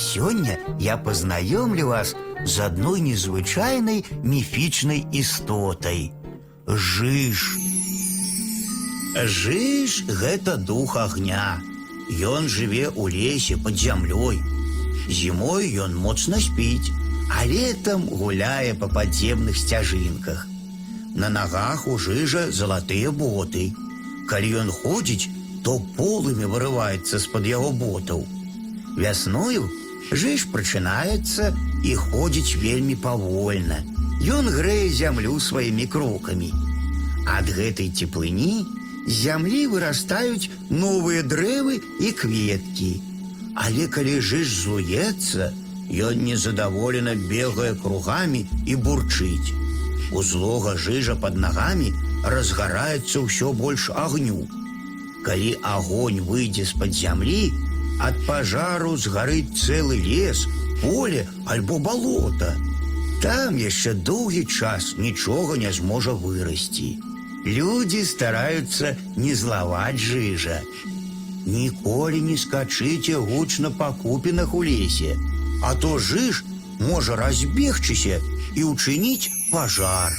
Сегодня я познакомлю вас з одной незвычайной мифичной истотой. Жиж. Жиж – гэта дух огня. Ён жыве ў лесе под зямлёй. Зімой ён моцна спіць, а летом гуляе па падземных сцяжынках. На нагах у жыжа залатыя боты. Калі ён ходзіць, то полымі вырываецца з-пад яго ботаў. Вясною жыж прачынаецца і ходзіць вельмі павольна. Ён грэе зямлю сваімі крокамі. Ад гэтай цеплыні з зямлі вырастаюць новыя дрэвы і кветкі. Але калі жыж злуецца, ён незадаволена бегае кругамі і бурчыць. У злога жыжа под нагамі разгараецца ўсё больш агню. Калі агонь выйдзе з-пад зямлі, ад пажару згарыць цэлы лес, поле альбо балота. Там яшчэ доўгі час нічога не зможа вырасці. Людзі стараюцца не злаваць жыжа. Ніколі не скачыце гучна па купінах у лесе, а то жыж можа разбегчыся і ўчыніць пажар.